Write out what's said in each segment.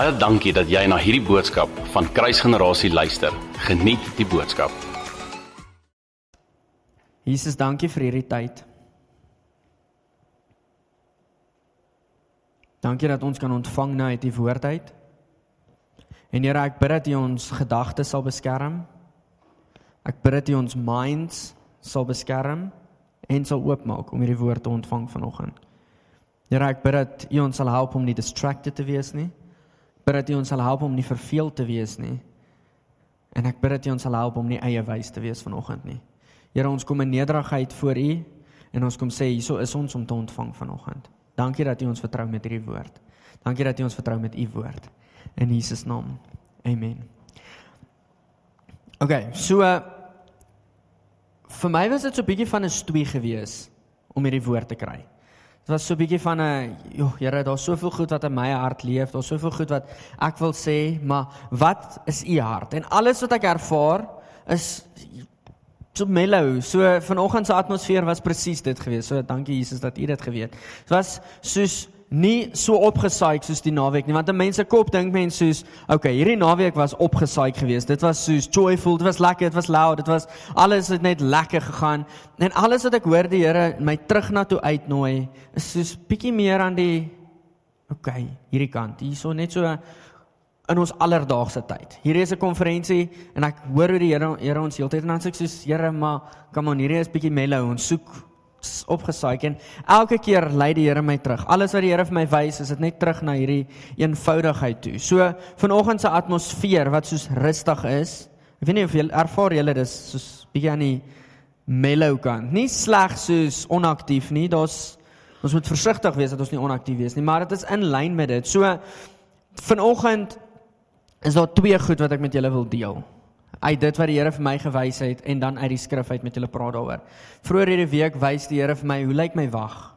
Baie dankie dat jy na hierdie boodskap van Kruisgenerasie luister. Geniet die boodskap. Jesus, dankie vir hierdie tyd. Dankie dat ons kan ontvang nou uit die woord uit. En Here, ek bid dat U ons gedagtes sal beskerm. Ek bid dat U ons minds sal beskerm en sal oopmaak om hierdie woord te ontvang vanoggend. Here, ek bid dat U ons sal help om nie distracted te wees nie. Bid dat U ons sal help om nie verveeld te wees nie. En ek bid dat U ons sal help om nie eie wys te wees vanoggend nie. Here, ons kom in nederigheid voor U en ons kom sê hieso is ons om te ontvang vanoggend. Dankie dat U ons vertrou met hierdie woord. Dankie dat U ons vertrou met U woord. In Jesus naam. Amen. OK, so uh, vir my was dit so 'n bietjie van 'n stoei gewees om hierdie woord te kry. Dit was so 'n bietjie van 'n, joh, Here, daar's soveel goed wat in my hart leef, daar's soveel goed wat ek wil sê, maar wat is u hart? En alles wat ek ervaar is so mellow. So vanoggend se atmosfeer was presies dit gewees. So dankie Jesus dat u dit geweet. Dit was soos nie so opgesaai soos die naweek nie want 'n mens se kop dink mens soos okay hierdie naweek was opgesaai geweest. Dit was soos joyful dit was lekker dit was loud dit was alles het net lekker gegaan. En alles wat ek hoor die Here my terug na toe uitnooi is soos bietjie meer aan die okay hierdie kant hierso net so in ons alledaagse tyd. Hierdie is 'n konferensie en ek hoor hoe die Here Here ons heeltyd en dan sê ek soos Here maar kom on hierdie is bietjie mellow ons soek opgesaai en elke keer lei die Here my terug. Alles wat die Here vir my wys, is dit net terug na hierdie eenvoudigheid toe. So vanoggend se atmosfeer wat soos rustig is. Ek weet nie of julle ervaar julle dis soos bietjie aan die mellow kant. Nie sleg soos onaktief nie. Daar's ons moet versigtig wees dat ons nie onaktief wees nie, maar dit is in lyn met dit. So vanoggend is daar twee goed wat ek met julle wil deel uit dit wat die Here vir my gewys het en dan uit die skrif uit met julle praat daaroor. Vroeger hierdie week wys die Here vir my hoe lyk my wag.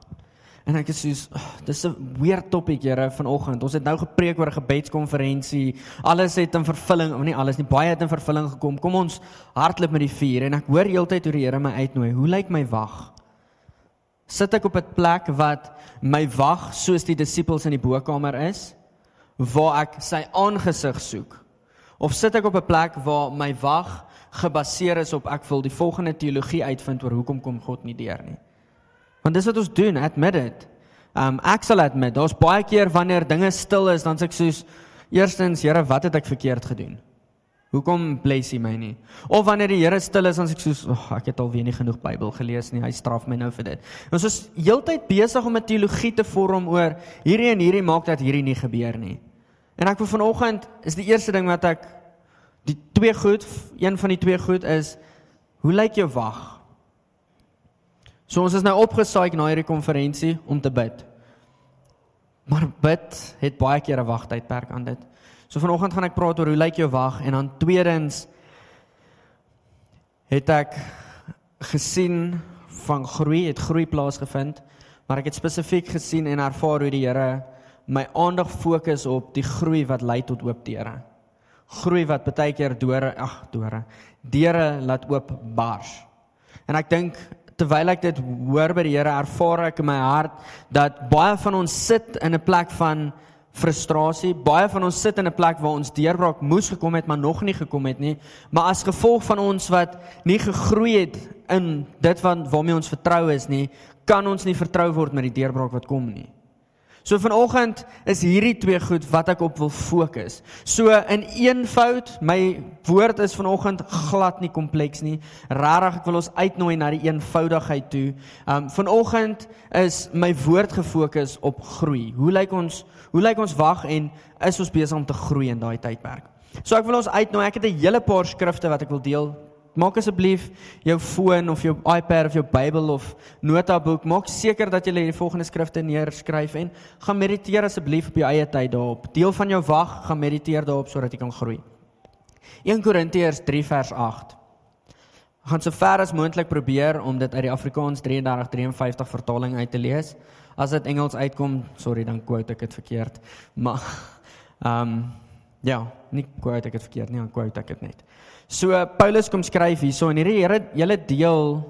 En ek is soos oh, dis 'n weird topic Here vanoggend. Ons het nou gepreek oor 'n gebedskonferensie. Alles het in vervulling, of nie alles nie, baie het in vervulling gekom. Kom ons hardloop met die vuur en ek hoor heeltyd hoe die Here my uitnooi. Hoe lyk my wag? Sit ek op 'n plek wat my wag soos die disippels in die bokkamer is waar ek sy aangesig soek? Of sit ek op 'n plek waar my wag gebaseer is op ek wil die volgende teologie uitvind oor hoekom kom God nie deur nie. Want dis wat ons doen, admit it. Um ek sal admit, daar's baie keer wanneer dinge stil is, dan sê ek soos eerstens, Here, wat het ek verkeerd gedoen? Hoekom bless U my nie? Of wanneer die Here stil is, dan sê ek soos, "Ag, oh, ek het alweer nie genoeg Bybel gelees nie. Hy straf my nou vir dit." Ons is heeltyd besig om 'n teologie te vorm oor hierdie en hierdie maak dat hierdie nie gebeur nie. En ek wil vanoggend is die eerste ding wat ek die twee goed, een van die twee goed is hoe lyk jou wag? So ons is nou opgesaai na hierdie konferensie om te bid. Maar bid het baie keer 'n wagtydperk aan dit. So vanoggend gaan ek praat oor hoe lyk jou wag en dan tweedens het ek gesien van groei, het groei plaasgevind, maar ek het spesifiek gesien en ervaar hoe die Here my aandag fokus op die groei wat lei tot oop deure. Groei wat baie keer dore, ag, dore, deure laat oop bars. En ek dink terwyl ek dit hoor by die Here, ervaar ek in my hart dat baie van ons sit in 'n plek van frustrasie. Baie van ons sit in 'n plek waar ons deurbraak moes gekom het, maar nog nie gekom het nie. Maar as gevolg van ons wat nie gegroei het in dit wat waarmee ons vertrou is nie, kan ons nie vertrou word met die deurbraak wat kom nie. So vanoggend is hierdie twee goed wat ek op wil fokus. So in eenvoud, my woord is vanoggend glad nie kompleks nie. Regtig, ek wil ons uitnooi na die eenvoudigheid toe. Um vanoggend is my woord gefokus op groei. Hoe lyk ons hoe lyk ons wag en is ons besig om te groei in daai tydperk? So ek wil ons uitnooi. Ek het 'n hele paar skrifte wat ek wil deel Maak asseblief jou foon of jou iPad of jou Bybel of notaboek, maak seker dat jy die volgende skrifte neerskryf en gaan mediteer asseblief op jou eie tyd daarop. Deel van jou wag, gaan mediteer daarop sodat jy kan groei. 1 Korintiërs 3 vers 8. Gaan so ver as moontlik probeer om dit uit die Afrikaans 3353 vertaling uit te lees. As dit Engels uitkom, sorry, dan quote ek dit verkeerd. Maar ehm um, ja, nie quote ek dit verkeerd nie, dan quote ek dit net. So Paulus kom skryf hierso en hierdie Here julle deel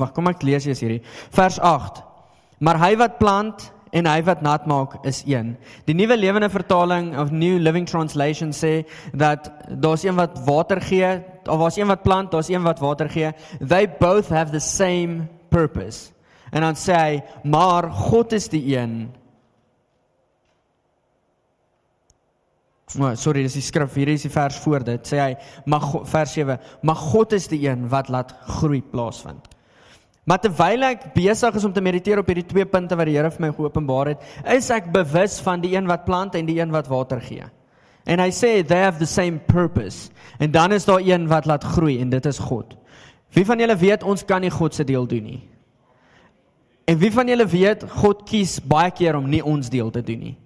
Wag, kom ek lees eers hierdie. Vers 8. Maar hy wat plant en hy wat nat maak is een. Die nuwe lewende vertaling of New Living Translation sê dat daar's een wat water gee, of daar's een wat plant, daar's een wat water gee. They both have the same purpose. En dan sê hy, maar God is die een Oh, sorry, dis die skrif. Hier is die vers voor dit. Sê hy, maar vers 7, maar God is die een wat laat groei plaasvind. Maar terwyl ek besig is om te mediteer op hierdie twee punte wat die Here vir my geopenbaar het, is ek bewus van die een wat plant en die een wat water gee. En hy sê they have the same purpose. En dan is daar een wat laat groei en dit is God. Wie van julle weet ons kan nie God se deel doen nie? En wie van julle weet God kies baie keer om nie ons deel te doen nie?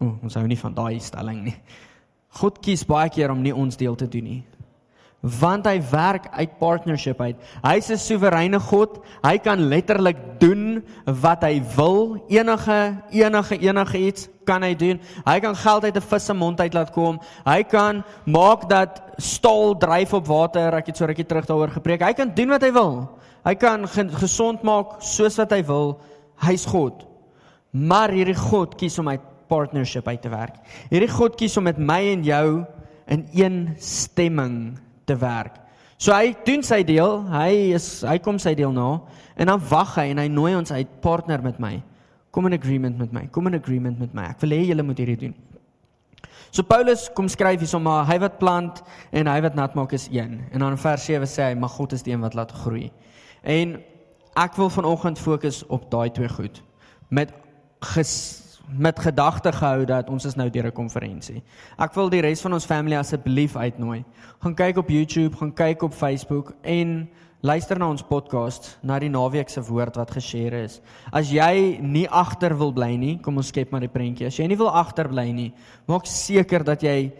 O, ons hou nie van daai stelling nie. God kies baie keer om nie ons deel te doen nie. Want hy werk uit partnership uit. Hy's 'n soewereine God. Hy kan letterlik doen wat hy wil. Enige enige enige iets kan hy doen. Hy kan geld uit 'n vis se mond uit laat kom. Hy kan maak dat staal dryf op water. Ek het so rukkie terug daaroor gepreek. Hy kan doen wat hy wil. Hy kan gesond maak soos wat hy wil. Hy's God. Maar hierdie God kies om uit partnership uit te werk. Hierdie God kies om met my en jou in een stemming te werk. So hy doen sy deel, hy is hy kom sy deel na en dan wag hy en hy nooi ons uit partner met my. Kom in agreement met my. Kom in agreement met my. Ek wil hê julle moet hierdie doen. So Paulus kom skryf hierso maar hy wat plant en hy wat nat maak is een. En dan in vers 7 sê hy maar God is die een wat laat groei. En ek wil vanoggend fokus op daai twee goed met ges, met gedagte gehou dat ons is nou deur 'n konferensie. Ek wil die res van ons family asseblief uitnooi. Gaan kyk op YouTube, gaan kyk op Facebook en luister na ons podcast na die naweek se woord wat geshare is. As jy nie agter wil bly nie, kom ons skep maar die prentjie. As jy nie wil agter bly nie, maak seker dat jy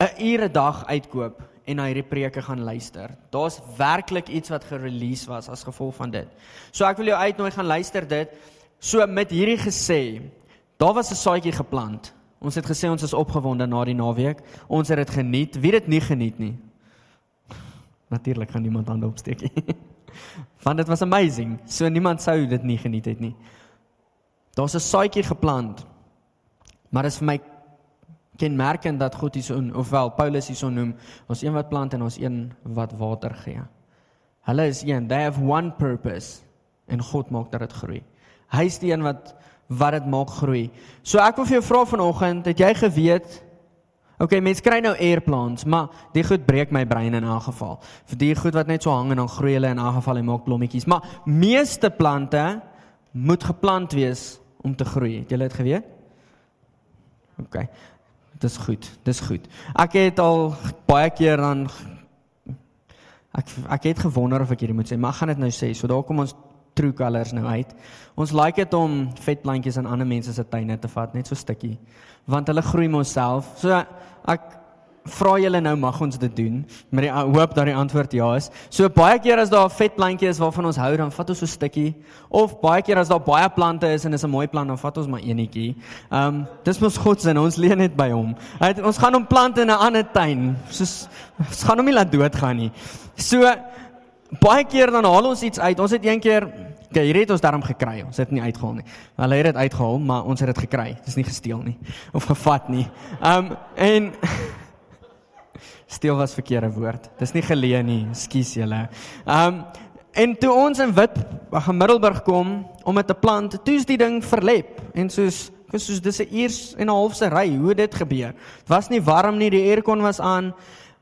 'n ure dag uitkoop en na hierdie preke gaan luister. Daar's werklik iets wat gerelease was as gevolg van dit. So ek wil jou uitnooi gaan luister dit. So met hierdie gesê, Daar was 'n saadjie geplant. Ons het gesê ons is opgewonde na die naweek. Ons het dit geniet. Wie het dit nie geniet nie? Natuurlik gaan niemand hande opsteek nie. Want dit was amazing. So niemand sou dit nie geniet het nie. Daar's 'n saadjie geplant. Maar dit is vir my kenmerkend dat God hierso ofwel Paulus hierso noem, ons een wat plant en ons een wat water gee. Hulle is een. They have one purpose en God maak dat dit groei. Hy's die een wat wat dit maak groei. So ek wil vir jou vra vanoggend, het jy geweet OK, mense kry nou airplanes, maar die goed breek my brein in elk geval. Vir die goed wat net so hang en dan groei hulle in elk geval en maak blommetjies, maar meeste plante moet geplant wees om te groei. Het julle dit geweet? OK. Dis goed. Dis goed. Ek het al baie keer dan ek ek het gewonder of ek hierdie moet sê, maar ek gaan dit nou sê. So daar kom ons true colors nou uit. Ons like dit om vetplantjies in ander mense se tuine te vat, net so stukkie, want hulle groei mos self. So ek vra julle nou mag ons dit doen? Maar die hoop dat die antwoord ja is. So baie keer as daar 'n vetplantjie is waarvan ons hou, dan vat ons so 'n stukkie. Of baie keer as daar baie plante is en is 'n mooi plant, dan vat ons maar eenetjie. Ehm um, dis mos God se, ons leen net by hom. Het ons gaan hom plant in 'n ander tuin. Soos ons gaan hom nie laat doodgaan nie. So baie keer dan haal ons iets uit. Ons het een keer Okay, hier het ons daarom gekry. Ons het nie uitgehaal nie. Hulle het dit uitgehaal, maar ons het dit gekry. Dit is nie gesteel nie of gevat nie. Um en steel was verkeerde woord. Dis nie geleen nie. Ekskuus julle. Um en toe ons in Wit Gemiddelburg kom om dit te plant, toe's die ding verlep en soos soos dis 'n uur en 'n half se ry, hoe dit gebeur. Dit was nie warm nie, die aircon was aan.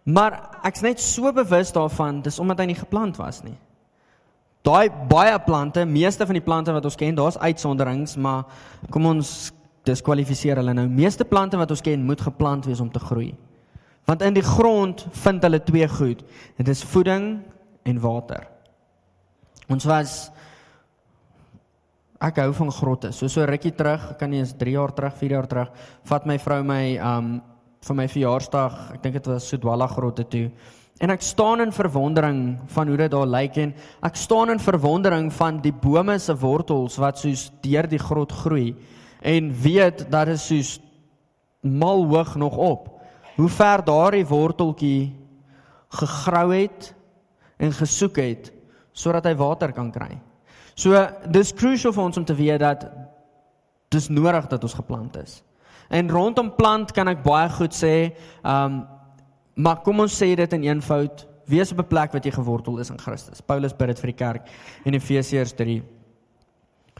Maar ek's net so bewus daarvan, dis omdat hy nie geplant was nie. Daai baie plante, meeste van die plante wat ons ken, daar's uitsonderings, maar kom ons diskwalifiseer hulle nou. Meeste plante wat ons ken, moet geplant wees om te groei. Want in die grond vind hulle twee goed. Dit is voeding en water. Ons was ek hou van grotte. So so rukkie terug, kan nie eens 3 jaar terug, 4 jaar terug, vat my vrou my um vir my verjaarsdag, ek dink dit was Sodwalla grotte toe. En ek staan in verwondering van hoe dit daar lyk en ek staan in verwondering van die bome se wortels wat soos deur die grot groei en weet dat dit soos mal hoog nog op. Hoe ver daardie worteltjie gegrou het en gesoek het sodat hy water kan kry. So dis crucial vir ons om te weet dat dis nodig dat ons geplant is. En rondom plant kan ek baie goed sê, ehm um, maar kom ons sê dit in eenvoud, wees op 'n plek wat jy gewortel is in Christus. Paulus bid dit vir die kerk in Efesiërs 3.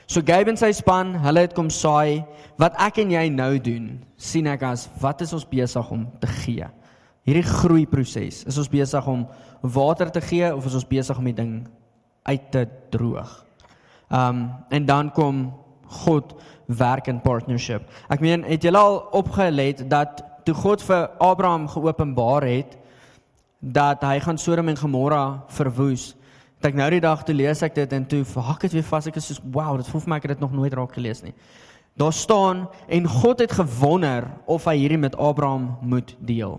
So Gabe en sy span, hulle het kom saai. Wat ek en jy nou doen, sien ek as wat is ons besig om te gee? Hierdie groei proses. Is ons besig om water te gee of is ons besig om die ding uit te droog? Ehm um, en dan kom God werk in partnership. Ek meen, het julle al opgelet dat toe God vir Abraham geopenbaar het dat hy gaan Sodom en Gomorra verwoes. Het ek nou die dag toe lees ek dit en toe hak dit weer vas. Ek is so wow, dit voel vir my ek het dit nog nooit raak gelees nie. Daar staan en God het gewonder of hy hierdie met Abraham moet deel.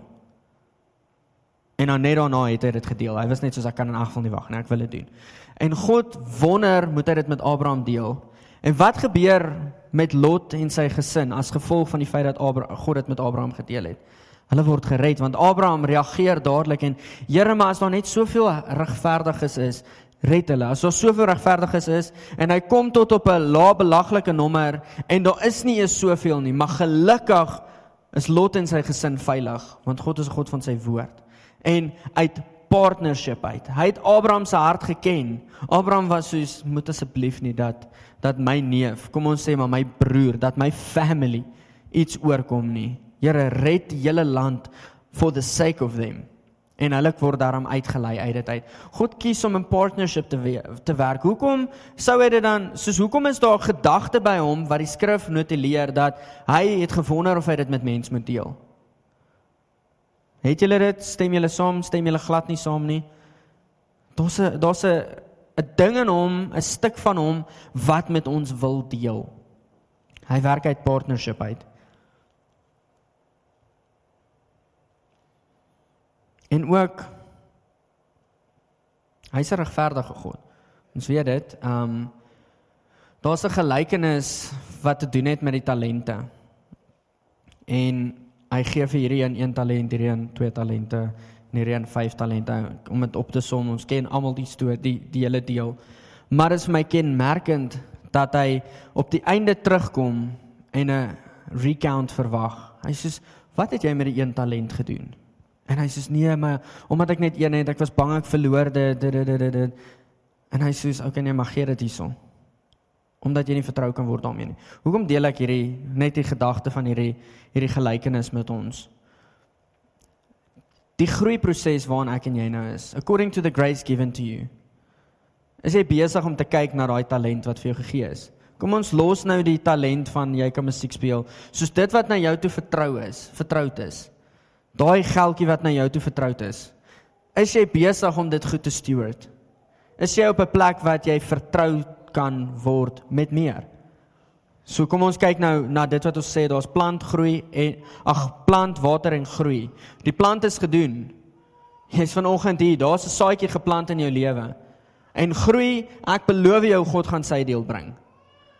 En dan net daarna het hy dit gedeel. Hy was net soos ek kan in elk geval nie wag nie, ek wil dit doen. En God wonder moet hy dit met Abraham deel. En wat gebeur met Lot en sy gesin as gevolg van die feit dat Abraham God dit met Abraham gedeel het? Hulle word gered want Abraham reageer dadelik en Here, maar as daar net soveel regverdiges is, red hulle. As daar soveel regverdiges is en hy kom tot op 'n lae belaglike nommer en daar is nie eens soveel nie, maar gelukkig is Lot en sy gesin veilig want God is 'n God van sy woord. En uit partnership uit. Hy het Abraham se hart geken. Abraham was soos moet asseblief nie dat dat my neef, kom ons sê maar my broer, dat my family iets oorkom nie. Here red die hele land for the sake of them. En hulle word daarom uitgelei uit dit uit. God kies om 'n partnership te we te werk. Hoekom sou hy dit dan soos hoekom is daar gedagte by hom wat die skrif notuleer dat hy het gewonder of hy dit met mense moet deel? Het julle dit? Stem julle saam? Stem julle glad nie saam nie? Daar's 'n daar's 'n 'n ding in hom, 'n stuk van hom wat met ons wil deel. Hy werk uit partnership uit. En ook hy's 'n regverdige God. Ons weet dit. Ehm um, daar's 'n gelykenis wat te doen het met die talente. En hy gee vir hierdie een 1 talent, hierdie een 2 talente, en hierdie een 5 talente om dit op te som. Ons ken almal die storie, die die hele deel. Maar dit is my kenmerkend dat hy op die einde terugkom en 'n recount verwag. Hy sê, "Wat het jy met die een talent gedoen?" En hy sê, "Nee, maar omdat ek net een het, ek was bang ek verloor dit." En hy sê, "Oké, nee, maar gee dit hierson." Omdat jy nie vertrou kan word daarmee nie. Hoekom deel ek hierdie net die gedagte van hierdie hierdie gelykenis met ons? Die groeiproses waarna ek en jy nou is, according to the grace given to you. Is jy besig om te kyk na daai talent wat vir jou gegee is? Kom ons los nou die talent van jy kan musiek speel, soos dit wat na jou toe vertrou is, vertroud is. Daai geldjie wat na jou toe vertroud is. Is jy besig om dit goed te steward? Is jy op 'n plek wat jy vertrou kan word met meer. So kom ons kyk nou na dit wat ons sê daar's plant groei en ag plant water en groei. Die plant is gedoen. Jy's vanoggend hier, daar's 'n saadjie geplant in jou lewe. En groei, ek beloof jou God gaan sy deel bring.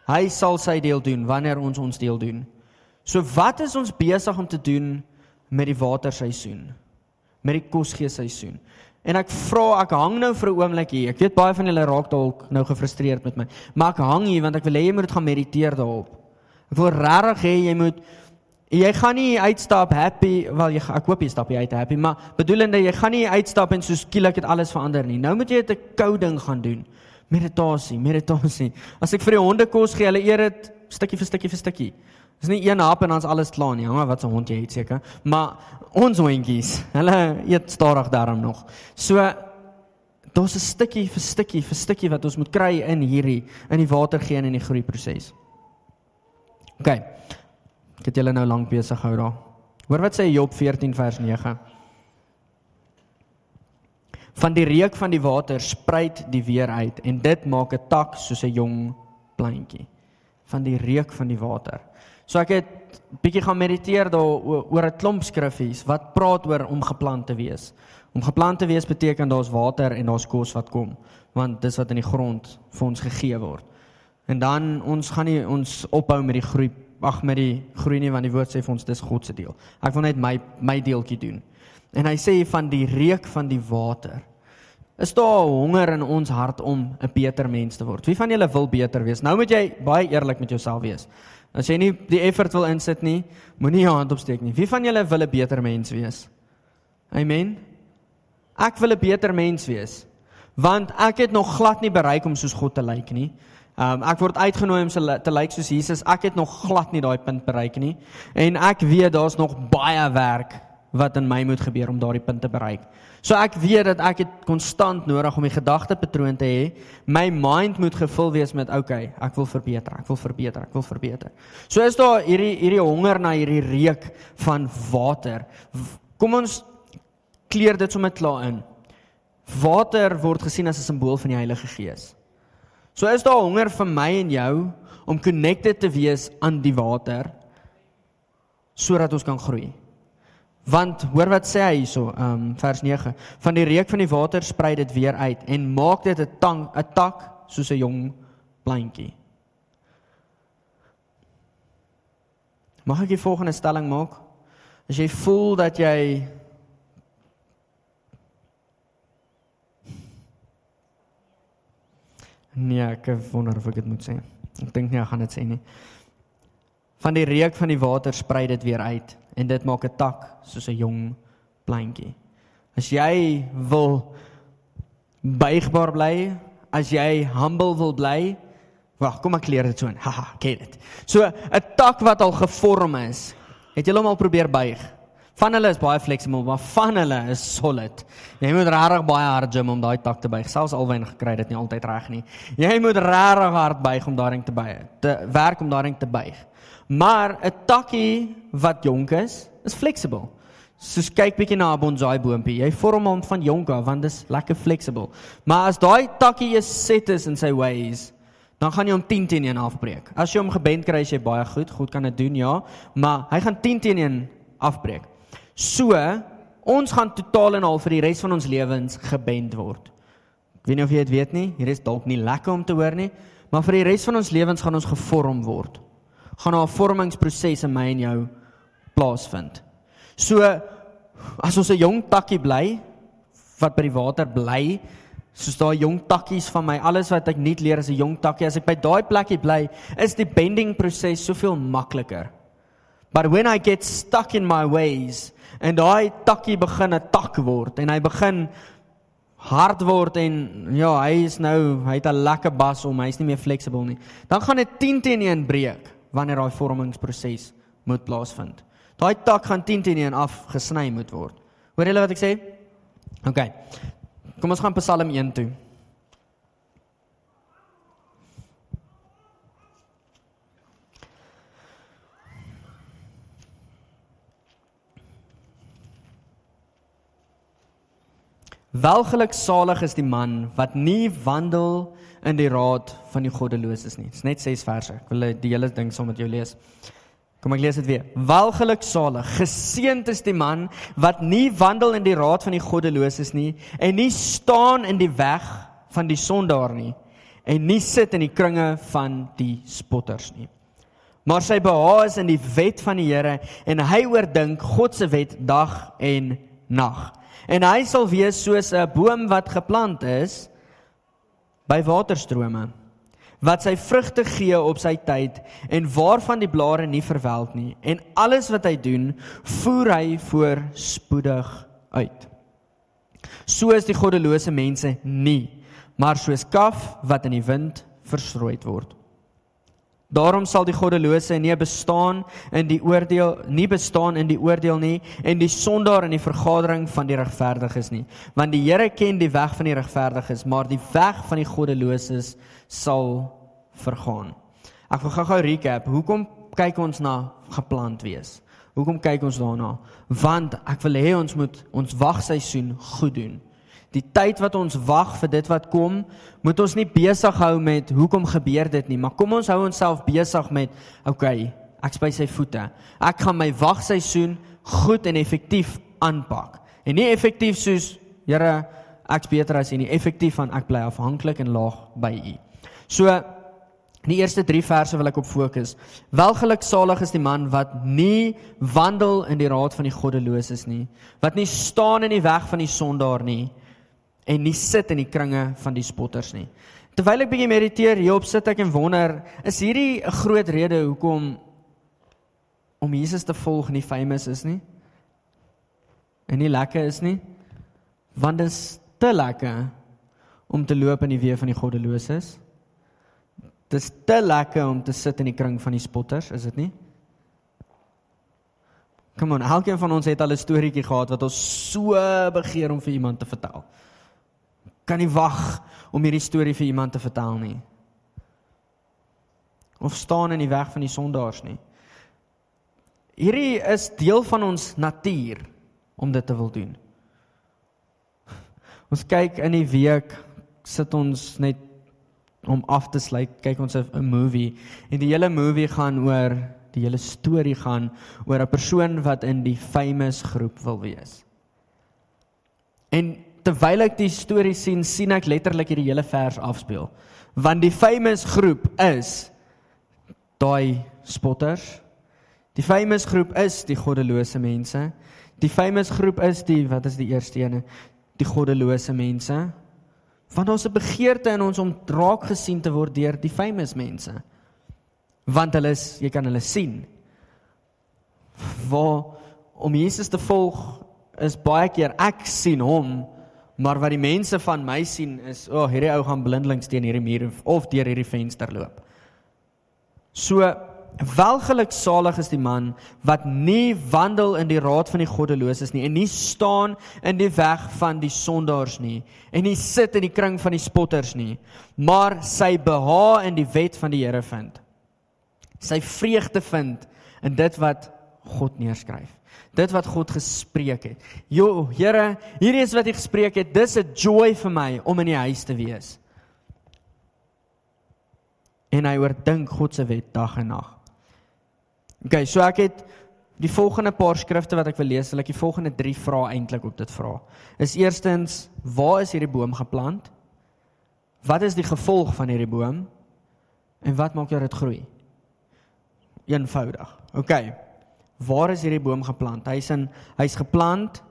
Hy sal sy deel doen wanneer ons ons deel doen. So wat is ons besig om te doen met die waterseisoen? Met die kosgeeseisoen? En ek vra, ek hang nou vir 'n oomblik hier. Ek weet baie van julle raak dalk nou gefrustreerd met my. Maar ek hang hier want ek wil hê jy moet dit gaan mediteer daarop. Ek wil regtig hê jy moet jy gaan nie uitstap happy, wel jy ek hoop jy stap jy uit happy, maar bedoelende jy gaan nie uitstap en so skielik het alles verander nie. Nou moet jy 'n kou ding gaan doen. Meditasie, meditasie. As ek vir die honde kos gee, hulle eet dit stukkie vir stukkie vir stukkie. Dis nie een hap en dan's alles klaar nie. Hang wat 'n hond jy het seker. Maar ons hondjies, hulle eet stadig daarom nog. So daar's 'n stukkie vir stukkie vir stukkie wat ons moet kry in hierdie in die water gee in die groei proses. OK. Ek het julle nou lank besig gehou daar. Hoor wat sê Job 14 vers 9. Van die reuk van die water spruit die weer uit en dit maak 'n tak soos 'n jong plantjie. Van die reuk van die water. So ek het bietjie gaan mediteer daar oor 'n klomp skriffies wat praat oor om geplant te wees. Om geplant te wees beteken daar's water en daar's kos wat kom, want dis wat in die grond vir ons gegee word. En dan ons gaan nie ons ophou met die groei ag met die groei nie want die woord sê vir ons dis God se deel. Ek wil net my my deeltjie doen. En hy sê van die reuk van die water. Is daar honger in ons hart om 'n beter mens te word? Wie van julle wil beter wees? Nou moet jy baie eerlik met jouself wees. As jy nie die effort wil insit nie, moenie jou hand opsteek nie. Wie van julle wil 'n beter mens wees? Amen. Ek wil 'n beter mens wees. Want ek het nog glad nie bereik om soos God te lyk nie. Um ek word uitgenooi om te lyk soos Jesus. Ek het nog glad nie daai punt bereik nie. En ek weet daar's nog baie werk wat in my moet gebeur om daardie punt te bereik. So ek weet dat ek dit konstant nodig om die gedagtepatroon te hê. My mind moet gevul wees met okay, ek wil verbeter, ek wil verbeter, ek wil verbeter. So is daar hierdie hierdie honger na hierdie reuk van water. Kom ons kleer dit sommer klaar in. Water word gesien as 'n simbool van die Heilige Gees. So is daar honger vir my en jou om connected te wees aan die water sodat ons kan groei. Want hoor wat sê hy hierso, ehm um, vers 9, van die reuk van die water sprei dit weer uit en maak dit 'n tang 'n tak soos 'n jong plantjie. Mag ek die volgende stelling maak? As jy voel dat jy Nee, ek wonder of ek dit moet sê. Ek dink nie ek gaan dit sê nie. Van die reuk van die water sprei dit weer uit en dit maak 'n tak soos 'n jong plantjie. As jy wil buigbaar bly, as jy humble wil bly, wag, kom ek leer dit so in. Haha, ken dit. So 'n tak wat al gevorm is, het jy hom al probeer buig? Van hulle is baie fleksibel, maar van hulle is solid. Jy moet regtig baie hard gym om daai tak te buig. Selfs alwen gekry dit nie altyd reg nie. Jy moet regtig hard buig om daarin te buig. Te werk om daarin te buig. Maar 'n takkie wat jonk is, is fleksibel. Soos kyk bietjie na 'n bonsai boontjie. Jy vorm hom van jonk af want dit is lekker fleksibel. Maar as daai takkie is set is in sy ways, dan gaan jy hom 10 teen 1 afbreek. As jy hom gebend kry, is jy baie goed. God kan dit doen, ja, maar hy gaan 10 teen 1 afbreek. So, ons gaan totaal en al vir die res van ons lewens gebend word. Ek weet nie of jy dit weet nie. Hier is dalk nie lekker om te hoor nie, maar vir die res van ons lewens gaan ons gevorm word gaan 'n vormingsproses in my en jou plaasvind. So as ons 'n jong takkie bly wat by die water bly, soos daai jong takkies van my, alles wat ek nuut leer is 'n jong takkie. As ek by daai plekkie bly, is die bending proses soveel makliker. But when I get stuck in my ways en daai takkie begin 'n tak word en hy begin hard word en ja, hy is nou, hy het 'n lekker bas om, hy's nie meer flexible nie. Dan gaan dit 10 teen 1 breek wanneer daai vormingsproses moet plaasvind. Daai tak gaan 10 teen 1 afgesny moet word. Hoor julle wat ek sê? OK. Kom ons gaan Psalm 1 toe. Welgeluk salig is die man wat nie wandel in die raad van die goddeloses nie. Dit's net 6 verse. Ek wil die hele ding saam met jou lees. Kom ek lees dit weer. Welgeluk salig, geseënd is die man wat nie wandel in die raad van die goddeloses nie en nie staan in die weg van die sondaar nie en nie sit in die kringe van die spotters nie. Maar sy behaag is in die wet van die Here en hy oordink God se wet dag en nag. En hy sal wees soos 'n boom wat geplant is by waterstrome wat sy vrugte gee op sy tyd en waarvan die blare nie verwelk nie. En alles wat hy doen voer hy voorspoedig uit. So is die goddelose mense nie maar soos kaf wat in die wind verstrooi word Daarom sal die goddelose nie bestaan in die oordeel nie bestaan in die oordeel nie en die sondaar in die vergadering van die regverdiges nie want die Here ken die weg van die regverdiges maar die weg van die goddeloses sal vergaan. Ek wil gou-gou recap. Hoekom kyk ons na geplant wees? Hoekom kyk ons daarna? Want ek wil hê ons moet ons wagseisoen goed doen die tyd wat ons wag vir dit wat kom, moet ons nie besig hou met hoekom gebeur dit nie, maar kom ons hou onsself besig met okay, ek spy sy voete. Ek gaan my wagseisoen goed en effektief aanpak. En nie effektief soos Here, ek's beter as U nie, effektief van ek bly afhanklik en laag by U. So die eerste 3 verse wil ek op fokus. Welgeluksalig is die man wat nie wandel in die raad van die goddeloses nie, wat nie staan in die weg van die sondaar nie en nie sit in die kringe van die spotters nie. Terwyl ek bietjie mediteer hierop sit ek en wonder, is hierdie 'n groot rede hoekom om Jesus te volg nie famous is nie? En nie lekker is nie? Want dit is te lekker om te loop in die weë van die goddeloses. Dit is te lekker om te sit in die kring van die spotters, is dit nie? Kom aan, elkeen van ons het al 'n storieetjie gehad wat ons so begeer om vir iemand te vertel. Kan nie wag om hierdie storie vir iemand te vertel nie. Of staan in die weg van die sondaars nie. Hierdie is deel van ons natuur om dit te wil doen. Ons kyk in die week sit ons net om af te sluit, kyk ons 'n movie en die hele movie gaan oor die hele storie gaan oor 'n persoon wat in die famous groep wil wees. En terwyl ek die storie sien, sien ek letterlik hierdie hele vers afspeel. Want die famous groep is daai spotters. Die famous groep is die goddelose mense. Die famous groep is die wat is die eerste ene? Die goddelose mense. Want ons het begeerte in ons om draak gesien te word deur die famous mense want hulle is jy kan hulle sien. Waar om Jesus te volg is baie keer ek sien hom, maar wat die mense van my sien is, o, oh, hierdie ou gaan blindelings teen hierdie muur of deur hierdie venster loop. So welgeluk salig is die man wat nie wandel in die raad van die goddeloses nie en nie staan in die weg van die sondaars nie en nie sit in die kring van die spotters nie, maar sy behaag in die wet van die Here vind sy vreugde vind in dit wat God neerskryf. Dit wat God gespreek het. Jo, Here, hierdie is wat U gespreek het. Dis 'n joy vir my om in die huis te wees. En hy oordink God se wet dag en nag. OK, so ek het die volgende paar skrifte wat ek wil lees, ek die volgende 3 vrae eintlik op dit vra. Is eerstens, waar is hierdie boom geplant? Wat is die gevolg van hierdie boom? En wat maak dit groei? eenvoudig. OK. Waar is hierdie boom geplant? Hy's in hy's geplant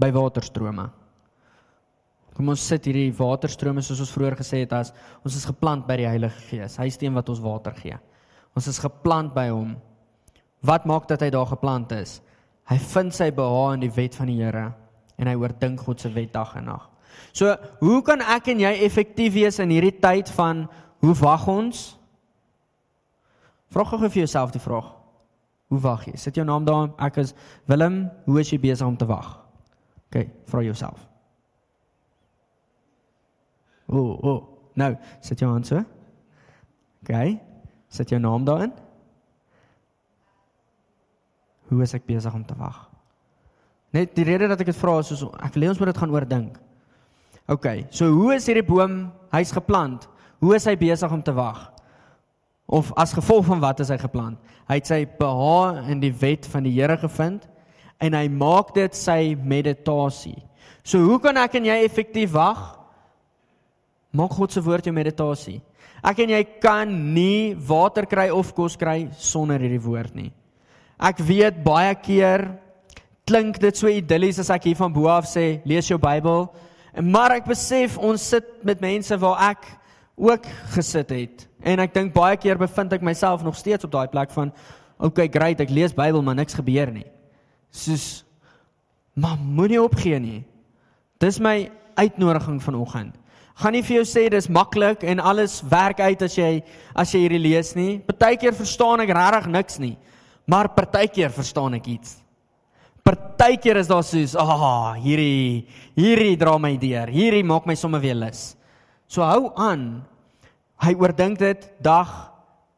by waterstrome. Kom ons sit hierdie waterstrome soos ons vroeër gesê het as ons is geplant by die Heilige Gees. Hy is die een wat ons water gee. Ons is geplant by hom. Wat maak dat hy daar geplant is? Hy vind sy behaag in die wet van die Here en hy oordink God se wet dag en nag. So, hoe kan ek en jy effektief wees in hierdie tyd van hoe wag ons? Vra gou vir jouself die vraag. Hoe wag jy? Sit jou naam daar. Ek is Willem. Hoe is jy besig om te wag? OK, vra jouself. O, oh, o. Oh. Nou, sit jou hand so. OK. Sit jou naam daarin. Hoe is ek besig om te wag? Net die rede dat ek dit vra is soos ek wil hê ons moet dit gaan oordink. OK, so hoe is hierdie boom hy's geplant? Hoe is hy besig om te wag? Of as gevolg van wat is hy geplan? Hy het sy behaag in die wet van die Here gevind en hy maak dit sy meditasie. So hoe kan ek en jy effektief wag? Maak God se woord jou meditasie. Ek en jy kan nie water kry of kos kry sonder hierdie woord nie. Ek weet baie keer klink dit so idillies as ek hier van bo af sê lees jou Bybel. Maar ek besef ons sit met mense waar ek ook gesit het En ek dink baie keer bevind ek myself nog steeds op daai plek van okay, great, ek lees Bybel, maar niks gebeur nie. Soos maar moenie opgee nie. Dis my uitnodiging vanoggend. Gaan nie vir jou sê dis maklik en alles werk uit as jy as jy hierdie lees nie. Partykeer verstaan ek regtig niks nie. Maar partykeer verstaan ek iets. Partykeer is daar soos, "Ag, oh, hierdie hierdie dra my deur. Hierdie maak my sommer weer lus." So hou aan Hy oordink dit dag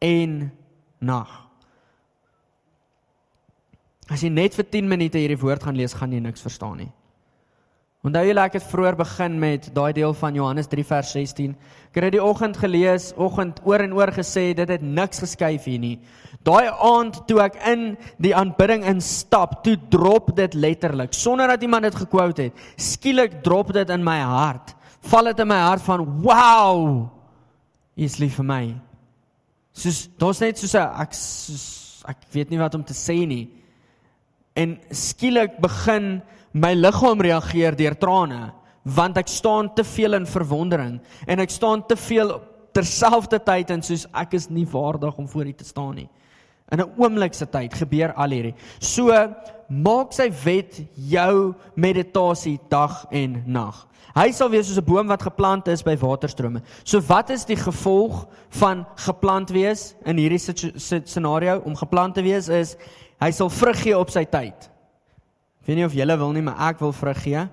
en nag. As jy net vir 10 minute hierdie woord gaan lees, gaan jy niks verstaan nie. Onthou jy ek het vroeër begin met daai deel van Johannes 3 vers 16. Ek het die oggend gelees, oggend oor en oor gesê dit het niks geskuif hier nie. Daai aand toe ek in die aanbidding instap, toe drop dit letterlik sonder dat iemand dit gekwout het. Skielik drop dit in my hart. Val dit in my hart van wow. U is lief vir my. Soos daar's net soos ek soos, ek weet nie wat om te sê nie. En skielik begin My liggaam reageer deur trane want ek staan te veel in verwondering en ek staan te veel terselfdertyd en soos ek is nie waardig om voor U te staan nie. In 'n oomblik se tyd gebeur al hierdie. So maak sy wet jou meditasie dag en nag. Hy sal wees soos 'n boom wat geplant is by waterstrome. So wat is die gevolg van geplant wees in hierdie scenario om geplant te wees is hy sal vrug gee op sy tyd. Ek weet nie of julle wil nie, maar ek wil vrug gee.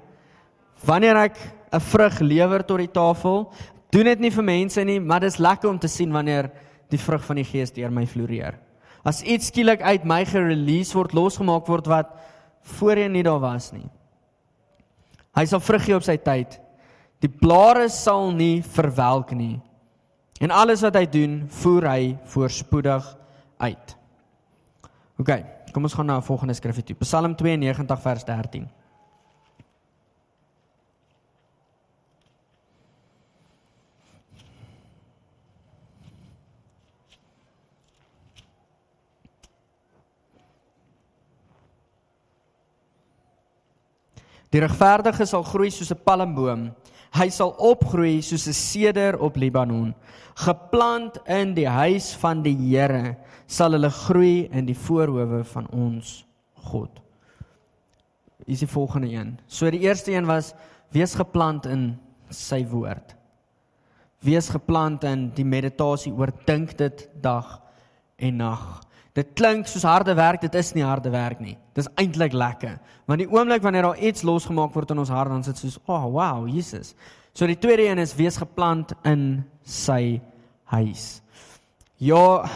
Wanneer ek 'n vrug lewer tot die tafel, doen dit nie vir mense nie, maar dis lekker om te sien wanneer die vrug van die Gees deur my floreer. As iets skielik uit my gerelease word, losgemaak word wat voorheen nie daar was nie. Hy sal vrug gee op sy tyd. Die blare sal nie verwelk nie. En alles wat hy doen, voer hy voorspoedig uit. OK, kom ons gaan na 'n volgende skrifgie toe. Psalm 92 vers 13. Die regverdige sal groei soos 'n palmboom. Hy sal opgroei soos 'n seder op Libanon. Geplant in die huis van die Here sal hulle groei in die voorhoewe van ons God. Is die volgende een. So die eerste een was wees geplant in sy woord. Wees geplant in die meditasie oor dink dit dag en nag. Dit klink soos harde werk, dit is nie harde werk nie. Dis eintlik lekker. Want die oomblik wanneer daar iets losgemaak word in ons hart, dan is dit soos, "O, oh, wow, Jesus." So die tweede een is wees geplant in sy huis. Ja,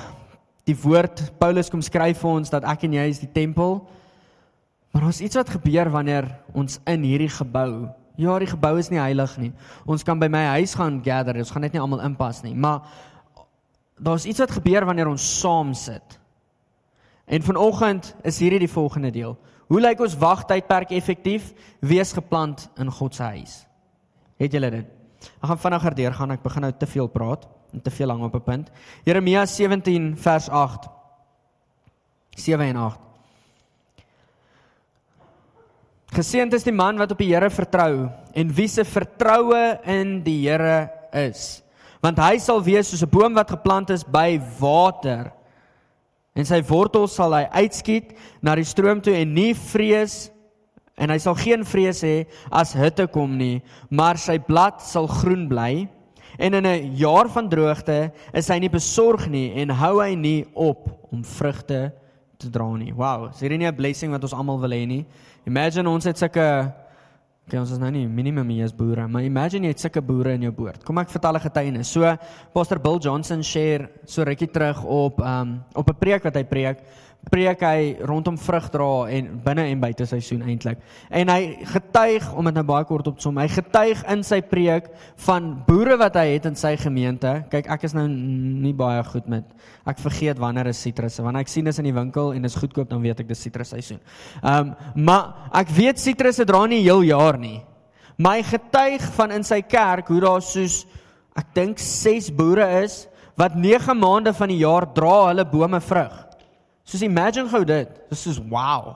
die woord Paulus kom skryf vir ons dat ek en jy is die tempel. Maar ons iets wat gebeur wanneer ons in hierdie gebou. Ja, die gebou is nie heilig nie. Ons kan by my huis gaan gather, ons gaan net nie almal inpas nie, maar daar's iets wat gebeur wanneer ons saam sit. En vanoggend is hierdie die volgende deel. Hoe lyk ons wagtydperk effektief? Wees geplant in God se huis. Het julle dit? Ek gaan vinniger deurgaan. Ek begin nou te veel praat en te veel lank op 'n punt. Jeremia 17 vers 8. 7 en 8. Geseënd is die man wat op die Here vertrou en wie se vertroue in die Here is, want hy sal wees soos 'n boom wat geplant is by water en sy wortels sal hy uitskiet na die stroom toe en nie vrees en hy sal geen vrees hê as hitte kom nie maar sy blad sal groen bly. En in 'n jaar van droogte is hy nie besorg nie en hou hy nie op om vrugte te dra nie. Wow is hierdie nie 'n blessing wat ons almal wil hê nie? Imagine ons het sulke Okay, ons is nou nie minimum hier as boere, maar imagine jy het sulke boere in jou boord. Kom ek vertel 'n getuienis. So Pastor Bill Johnson share so rukkie terug op um op 'n preek wat hy preek preek hy rondom vrug dra en binne en buite seisoen eintlik. En hy getuig om dit nou baie kort op te som. Hy getuig in sy preek van boere wat hy het in sy gemeente. Kyk, ek is nou nie baie goed met ek vergeet wanneer is sitrusse. Wanneer ek sien dis in die winkel en is goedkoop, dan weet ek dis sitrus seisoen. Ehm, um, maar ek weet sitrusse dra nie heel jaar nie. My getuig van in sy kerk hoe daar soos ek dink 6 boere is wat 9 maande van die jaar dra hulle bome vrug. Soos imagine gou dit. Dis soos wow.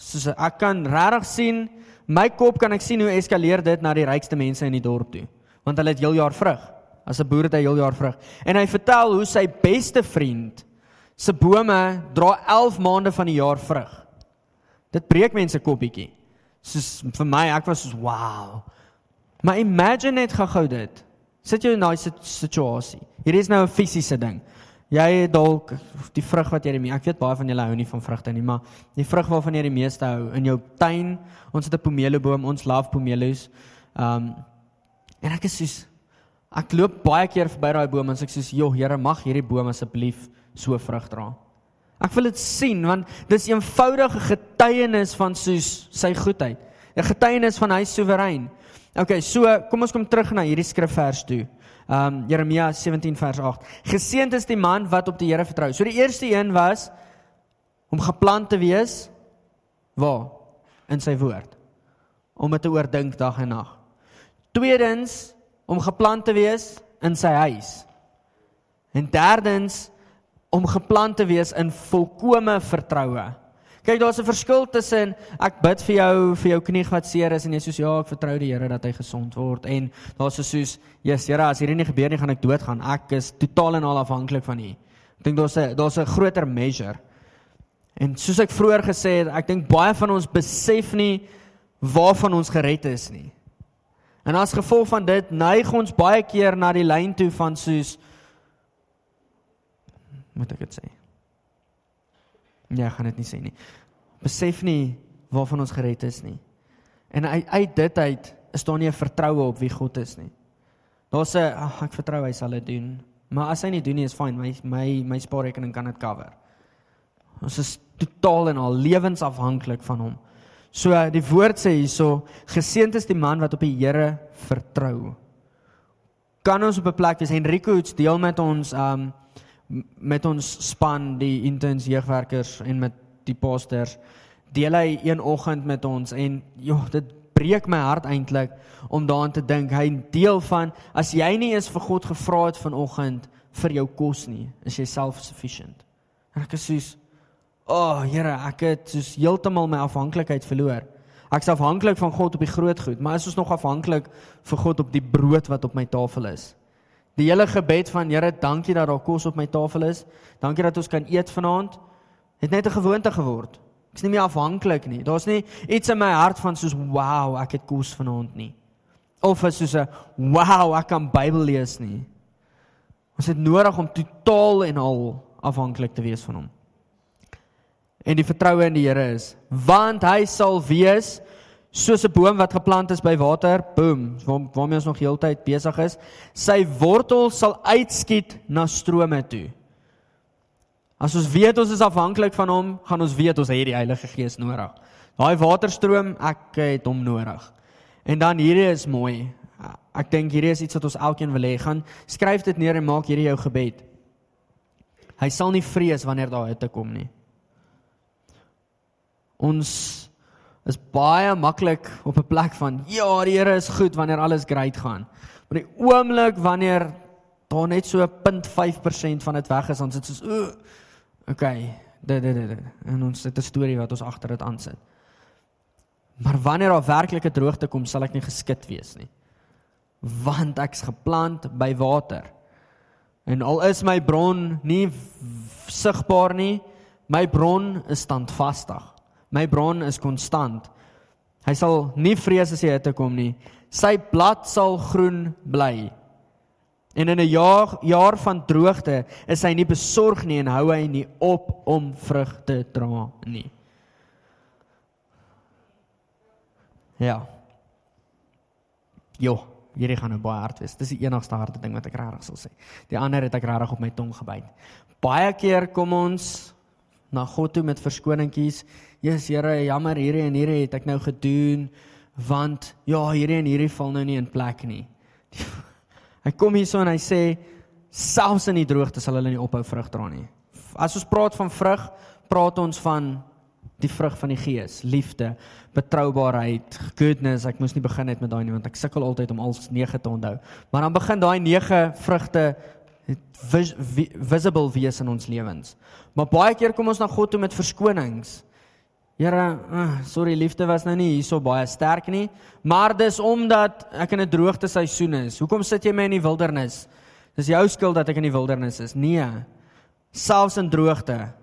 Soos ek kan regtig sien my kop kan ek sien hoe eskaleer dit na die rykste mense in die dorp toe. Want hulle het heel jaar vrug. As 'n boer het hy heel jaar vrug. En hy vertel hoe sy beste vriend se bome dra 11 maande van die jaar vrug. Dit breek mense koppietjie. Soos vir my, ek was soos wow. Maar imagine net gou dit. Sit jou in daai situasie. Hier is nou 'n fisiese ding. Jy het dalk die vrug wat jy die ek weet baie van julle hou nie van vrugte nie, maar die vrug waarvan jy die meeste hou in jou tuin, ons het 'n pomeloboom, ons love pomelos. Um en ek is soos ek loop baie keer verby daai boom en ek sê, "Jo, Here, mag hierdie boom asseblief so vrug dra." Ek wil dit sien want dis 'n eenvoudige getuienis van soos sy goedheid. 'n Getuienis van hy soewerein. Okay, so kom ons kom terug na hierdie skrifvers toe. Um Jeremia 17 vers 8. Geseënd is die man wat op die Here vertrou. So die eerste een was om geplant te wees waar in sy woord. Om dit te oordink dag en nag. Tweedens om geplant te wees in sy huis. En derdens om geplant te wees in volkomme vertroue. Kyk, daar's 'n verskil tussen ek bid vir jou vir jou knie wat seer is en jy sê ja, ek vertrou die Here dat hy gesond word en daar's so soos, "Jesus, Here, as hierdie nie gebeur nie, gaan ek doodgaan. Ek is totaal en al afhanklik van U." Ek dink daar's 'n daar's 'n groter measure. En soos ek vroeër gesê het, ek dink baie van ons besef nie waarvan ons gered is nie. En as gevolg van dit neig ons baie keer na die lyn toe van soos moet ek dit sê? Ja, ek gaan dit nie sê nie. Besef nie waarvan ons gered is nie. En uit, uit dit uit is daar nie 'n vertroue op wie God is nie. Daar's 'n ag ek vertrou hy sal dit doen. Maar as hy nie doen nie is fyn, my my my spaarrekening kan dit cover. Ons is totaal en al lewensafhanklik van hom. So die woord sê hierso, geseënd is die man wat op die Here vertrou. Kan ons op 'n plek wees Henrico het deel met ons um met ons span die interns jeugwerkers en met die pastors deel hy een oggend met ons en joh dit breek my hart eintlik om daaraan te dink. Hy deel van as jy nie eens vir God gevra het vanoggend vir jou kos nie is jy self-sufficient. En ek is soos o oh, Here ek het soos heeltemal my afhanklikheid verloor. Ek is afhanklik van God op die groot goed maar is ons nog afhanklik vir God op die brood wat op my tafel is Die hele gebed van Here, dankie dat daar kos op my tafel is. Dankie dat ons kan eet vanaand. Het net 'n gewoonte geword. Ek is nie meer afhanklik nie. Daar's nie iets in my hart van soos wow, ek het kos vanaand nie. Of is soos 'n wow, ek kan Bybel lees nie. Ons het nodig om totaal en al afhanklik te wees van hom. En die vertroue in die Here is, want hy sal wees soos 'n boom wat geplant is by water, boom, waar, waarmee ons nog heeltyd besig is, sy wortel sal uitskiet na strome toe. As ons weet ons is afhanklik van hom, gaan ons weet ons het die Heilige Gees nodig. Daai waterstroom, ek het hom nodig. En dan hierdie is mooi. Ek dink hierdie is iets wat ons elkeen wil hê. Gaan skryf dit neer en maak hierdie jou gebed. Hy sal nie vrees wanneer daar hitte kom nie. Ons is baie maklik op 'n plek van ja, die Here is goed wanneer alles great gaan. Maar die oomblik wanneer daar net so 0.5% van dit weg is, dan sit soos o, okay, dit dit dit en ons het 'n storie wat ons agter dit aansit. Maar wanneer daar werklike droogte kom, sal ek nie geskit wees nie. Want ek's geplant by water. En al is my bron nie sigbaar nie, my bron is standvastig. My bron is konstant. Hy sal nie vrees as die hitte kom nie. Sy blad sal groen bly. En in 'n jaar jaar van droogte is hy nie besorg nie en hou hy nie op om vrug te dra nie. Ja. Jo, hierdie gaan nou baie hard wees. Dis die enigste harde ding wat ek regtig sal sê. Die ander het ek regtig op my tong gebyt. Baie keer kom ons na God toe met verskoningkies. Jesus Here, jammer hierdie en hierdie het ek nou gedoen want ja, hierdie en hierdie val nou nie in plek nie. Hy kom hierso en hy sê selfs in die droogte sal hulle nie ophou vrug dra nie. As ons praat van vrug, praat ons van die vrug van die gees, liefde, betroubaarheid, goodness. Ek moes nie begin net met daai nie want ek sukkel altyd om al 9 te onthou. Maar dan begin daai 9 vrugte vis, visible wees in ons lewens. Maar baie keer kom ons na God toe met verskonings. Here, uh, sorry, liefde was nou nie hierso baie sterk nie, maar dis omdat ek in 'n droogte seisoen is. Hoekom sit jy my in die wildernis? Dis jou skuld dat ek in die wildernis is. Nee. Selfs in droogte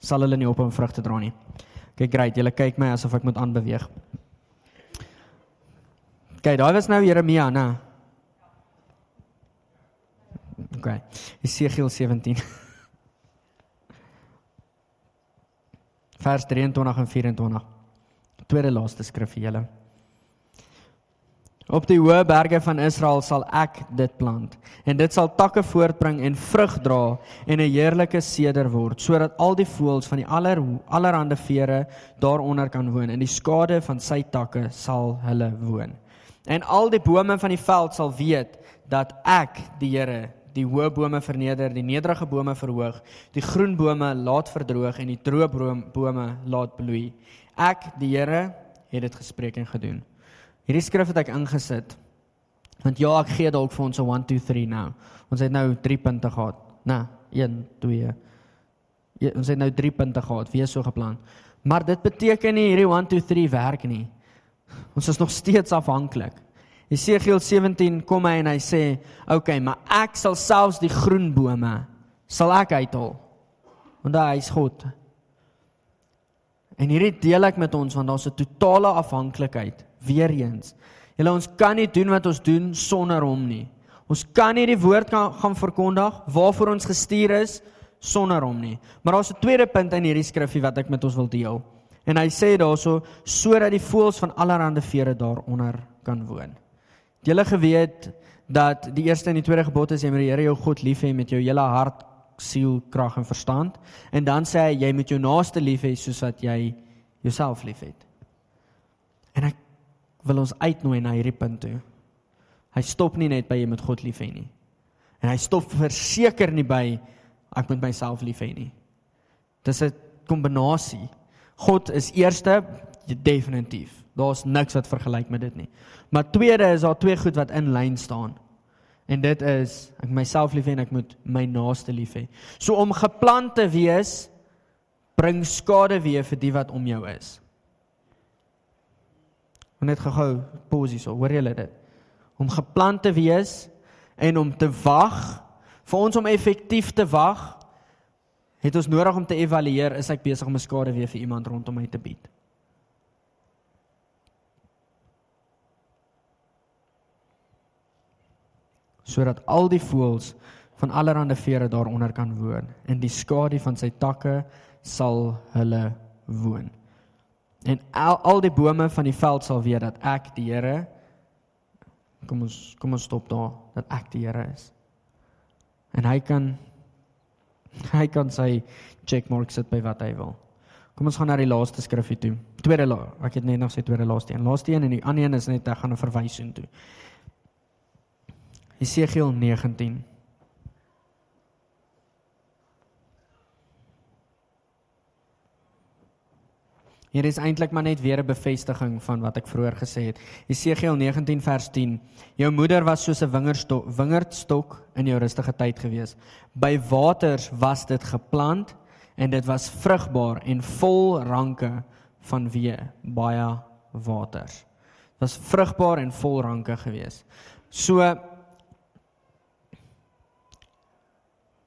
sal hulle nie op hom vrugte dra nie. Kyk, great, julle kyk my asof ek moet aanbeweeg. Kyk, daai was nou Jeremia, né? Okay. Esegiel 17. Vers 23 en 24. Tweede laaste skrif vir julle. Op die hoë berge van Israel sal ek dit plant en dit sal takke voortbring en vrug dra en 'n heerlike seder word sodat al die voëls van die aller allerhande vere daaronder kan woon en die skade van sy takke sal hulle woon. En al die bome van die veld sal weet dat ek die Here die hoë bome verneder, die nederige bome verhoog, die groen bome laat verdroog en die droë bome laat bloei. Ek, die Here, het dit gespreek en gedoen. Hierdie skrif het ek ingesit. Want ja, ek gee dalk vir ons 'n 1 2 3 nou. Ons het nou 3 punte gehad. Nee, 1 2. Ja, ons het nou 3 punte gehad. Wie so geplan? Maar dit beteken nie hierdie 1 2 3 werk nie. Ons is nog steeds afhanklik. Jesegiel 17 kom hy en hy sê, "Oké, okay, maar ek sal selfs die groen bome sal ek uithaal." Want hy is God. En hierdie deel ek met ons want daar's 'n totale afhanklikheid weer eens. Julle ons kan nie doen wat ons doen sonder hom nie. Ons kan nie die woord kan gaan verkondig waarvoor ons gestuur is sonder hom nie. Maar daar's 'n tweede punt in hierdie skrifgie wat ek met ons wil deel. En hy sê daarso sodat die voëls van allerlei vere daaronder kan woon. Het julle geweet dat die eerste en die tweede gebod is jy moet die Here jou God lief hê met jou hele hart, siel, krag en verstand en dan sê hy jy moet jou naaste lief hê soos wat jy jouself liefhet. En ek wil ons uitnooi na hierdie punt toe. Hy stop nie net by jy moet God lief hê nie. En hy stop verseker nie by ek moet myself lief hê nie. Dis 'n kombinasie. God is eerste, definitief. Daar's niks wat vergelyk met dit nie. Maar tweede is daar twee goed wat in lyn staan. En dit is ek myself lief hê en ek moet my naaste lief hê. So om geplant te wees bring skade weer vir die wat om jou is. Net gou-gou pause hier, hoor julle dit? Om geplant te wees en om te wag vir ons om effektief te wag, het ons nodig om te evalueer is ek besig om 'n skade weer vir iemand rondom my te bied. Sodat al die voëls van allerlei vere daaronder kan woon en die skadu van sy takke sal hulle woon. En al, al die bome van die veld sal weet dat ek die Here kom ons kom ons stop daar dat ek die Here is en hy kan hy kan sy checkmark sit by wat hy wil. Kom ons gaan na die laaste skrifgie toe. Tweede la, ek het net nog sê tweede laaste een. Laaste een en die ander een is net ek gaan 'n verwysing toe. Jesegiel 19 Hier is eintlik maar net weer 'n bevestiging van wat ek vroeër gesê het. Jesegiel 19 vers 10. Jou moeder was soos 'n wingerdstok, wingerdstok in jou rustige tyd gewees. By waters was dit geplant en dit was vrugbaar en vol ranke van wee, baie waters. Dit was vrugbaar en vol ranke gewees. So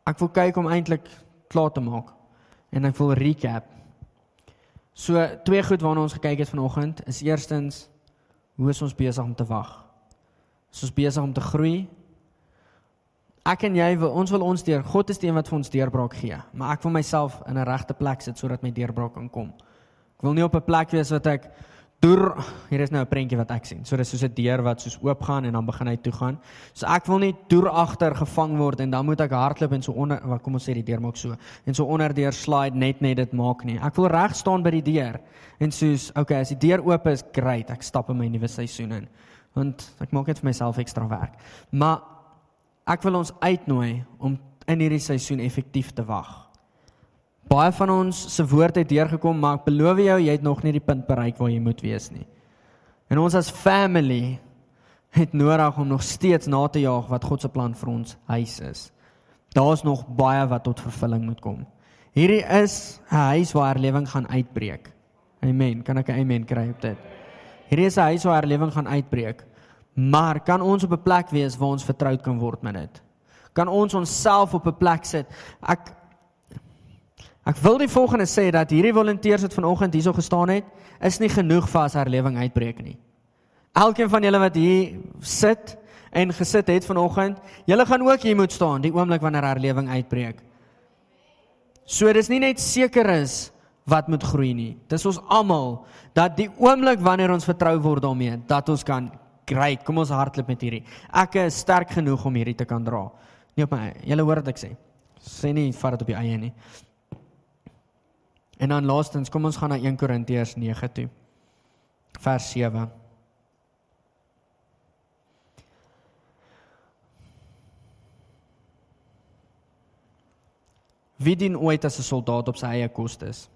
ek wil kyk om eintlik klaar te maak en ek wil recap So twee goed waarna ons gekyk het vanoggend is eerstens hoe is ons besig om te wag? Is ons besig om te groei? Ek en jy wil ons wil ons deur God is die een wat vir ons deurbraak gee, maar ek wil myself in 'n regte plek sit sodat my deurbraak kan kom. Ek wil nie op 'n plek wees wat ek deur hier is nou 'n prentjie wat ek sien. So dis soos 'n deur wat soos oop gaan en dan begin hy toe gaan. So ek wil nie deur agter gevang word en dan moet ek hardloop en so onder wat kom ons sê die deur maak so en so onder deur slide net net dit maak nie. Ek wil reg staan by die deur en soos okay, as die deur oop is, great, ek stap in my nuwe seisoen in. Want ek maak net vir myself ekstra werk. Maar ek wil ons uitnooi om in hierdie seisoen effektief te wag. Baie van ons se woord het deurgekom, maar ek beloof jou, jy het nog nie die punt bereik waar jy moet wees nie. En ons as family het nodig om nog steeds na te jaag wat God se plan vir ons huis is. Daar's nog baie wat tot vervulling moet kom. Hierdie is 'n huis waar herlewing gaan uitbreek. Amen. Kan ek 'n amen kry op dit? Hierdie is 'n huis waar herlewing gaan uitbreek. Maar kan ons op 'n plek wees waar ons vertroud kan word met dit? Kan ons onsself op 'n plek sit? Ek Ek wil die volgende sê dat hierdie volonteërs wat vanoggend hierso gestaan het, is nie genoeg vir as herlewing uitbreek nie. Elkeen van julle wat hier sit en gesit het vanoggend, julle gaan ook hier moet staan die oomblik wanneer herlewing uitbreek. So dis nie net seker is wat moet groei nie. Dis ons almal dat die oomblik wanneer ons vertrou word daarmee, dat ons kan kry. Kom ons hardloop met hierdie. Ek is sterk genoeg om hierdie te kan dra. Nie op my. Julle hoor wat ek sê. Sê nie vat dit op die eie nie. En dan laastens, kom ons gaan na 1 Korintiërs 9 toe. Vers 7. Wie dien ooit as 'n soldaat op sy eie kostes?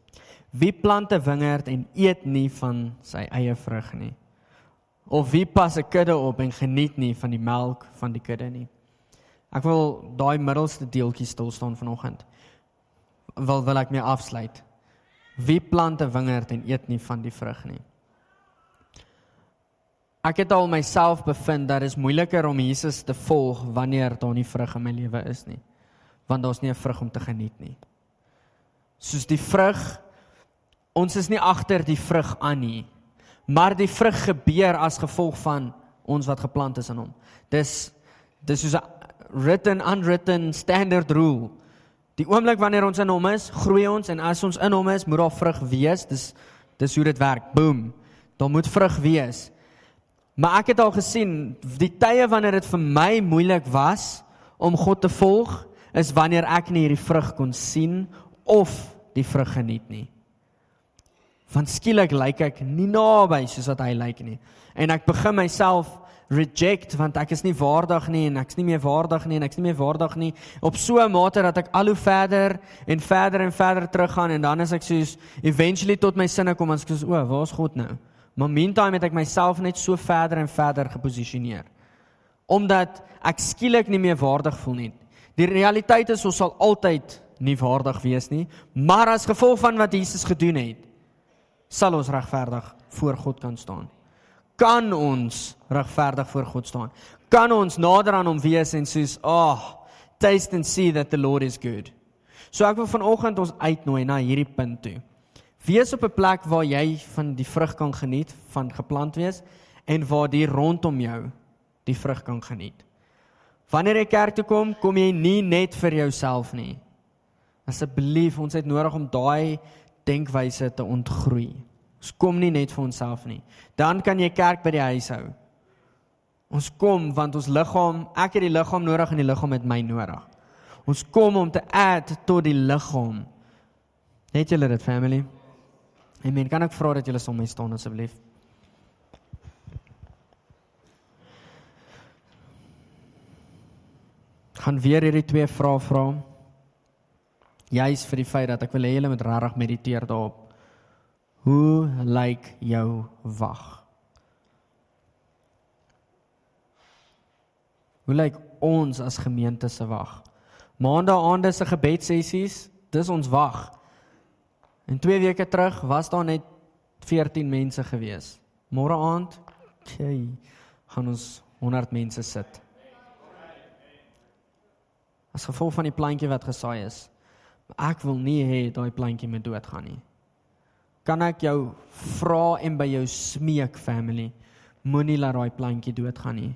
Wie plant 'n wingerd en eet nie van sy eie vrug nie? Of wie pas 'n kudde op en geniet nie van die melk van die kudde nie? Ek wil daai middelste deeltjie stil staan vanoggend. Wil wil ek mee afsluit? Wie plant 'n wingerd en eet nie van die vrug nie? Ek het al myself bevind dat dit is moeiliker om Jesus te volg wanneer daar nie vrug in my lewe is nie. Want daar's nie 'n vrug om te geniet nie. Soos die vrug ons is nie agter die vrug aan nie. Maar die vrug gebeur as gevolg van ons wat geplant is in hom. Dis dis soos 'n written unwritten standard rule. Die oomblik wanneer ons in hom is, groei ons en as ons in hom is, moet daar vrug wees. Dis dis hoe dit werk. Boom. Daar moet vrug wees. Maar ek het al gesien die tye wanneer dit vir my moeilik was om God te volg, is wanneer ek nie hierdie vrug kon sien of die vrug geniet nie. Want skielik lyk ek nie naby soos wat hy lyk nie. En ek begin myself reject want ek is nie waardig nie en ek's nie meer waardig nie en ek's nie meer waardig nie op so 'n mate dat ek al hoe verder en verder en verder teruggaan en dan is ek soos eventually tot my sinne kom en ek sê o, waar's God nou? Maar meantime het ek myself net so verder en verder geposisioneer. Omdat ek skielik nie meer waardig voel nie. Die realiteit is ons sal altyd nie waardig wees nie, maar as gevolg van wat Jesus gedoen het, sal ons regverdig voor God kan staan kan ons regverdig voor God staan. Kan ons nader aan hom wees en soos, "Ag, oh, taste and see that the Lord is good." So ek wil vanoggend ons uitnooi na hierdie punt toe. Wees op 'n plek waar jy van die vrug kan geniet van geplant wees en waar die rondom jou die vrug kan geniet. Wanneer jy kerk toe kom, kom jy nie net vir jouself nie. Asseblief, ons het nodig om daai denkwyse te ontgroei. Ons kom nie net vir onsself nie. Dan kan jy kerk by die huis hou. Ons kom want ons liggaam, ek het die liggaam nodig en die liggaam het my nodig. Ons kom om te add tot die liggaam. Het julle dit family? Amen. Kan ek vra dat julle som my staan asseblief? Gaan weer hierdie twee vrae vra. Juist vir die feit dat ek wil hê julle moet regtig mediteer daarop. Hoe lyk jou wag? Hoe lyk ons as gemeente se wag? Maandaande se gebedsessies, dis ons wag. En 2 weke terug was daar net 14 mense gewees. Môre aand, jy gaan ons 100 mense sit. As gevolg van die plantjie wat gesaai is. Ek wil nie hê daai plantjie moet doodgaan nie kan ek jou vra en by jou smeek family? Moenie laat daai plantjie doodgaan nie.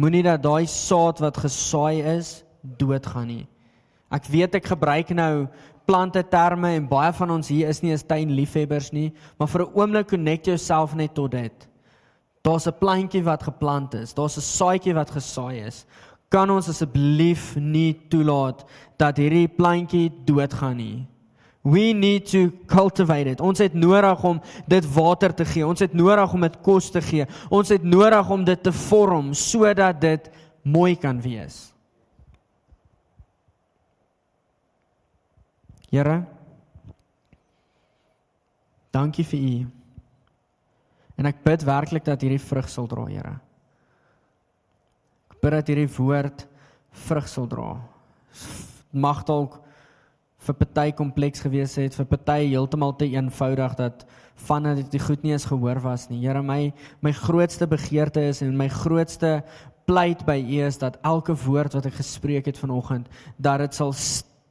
Moenie dat daai saad wat gesaai is doodgaan nie. Ek weet ek gebruik nou plante terme en baie van ons hier is nie eens tuinliefhebbers nie maar vir 'n oomblik connect jouself net tot dit. Daar's 'n plantjie wat geplant is daar's 'n saadjie wat gesaai is. Kan ons asseblief nie toelaat dat hierdie plantjie doodgaan nie We need to cultivate it. Ons het nodig om dit water te gee. Ons het nodig om dit kos te gee. Ons het nodig om dit te vorm sodat dit mooi kan wees. Here. Dankie vir u. En ek bid werklik dat hierdie vrug sal dra, Here. Ek bid dat hierdie woord vrug sal dra. Mag dalk vir party kompleks gewees het, vir party heeltemal te eenvoudig dat van dit die goed nie eens gehoor was nie. Here, my my grootste begeerte is en my grootste pleit by U is dat elke woord wat ek gespreek het vanoggend, dat dit sal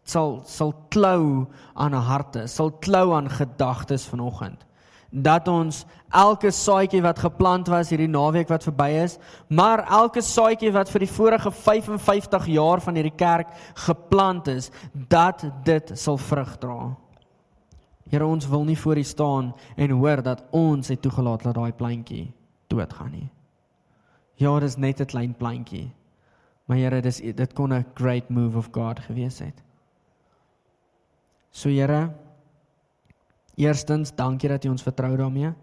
sal sal klou aan harte, sal klou aan gedagtes vanoggend dat ons elke saadjie wat geplant was hierdie naweek wat verby is, maar elke saadjie wat vir die vorige 55 jaar van hierdie kerk geplant is, dat dit sal vrug dra. Here ons wil nie voor U staan en hoor dat ons het toegelaat dat daai plantjie doodgaan nie. Ja, dit is net 'n klein plantjie. Maar Here, dis dit kon 'n great move of God gewees het. So Here, Eerstens, dankie dat U ons vertrou daarmee.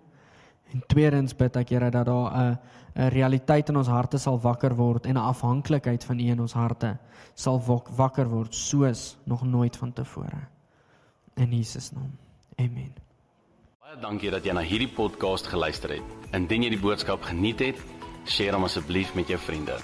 En tweedens bid ek Here dat daar 'n 'n realiteit in ons harte sal wakker word en 'n afhanklikheid van U in ons harte sal wakker word soos nog nooit vantevore. In Jesus naam. Amen. Baie dankie dat jy na hierdie podcast geluister het. Indien jy die boodskap geniet het, deel hom asseblief met jou vriende.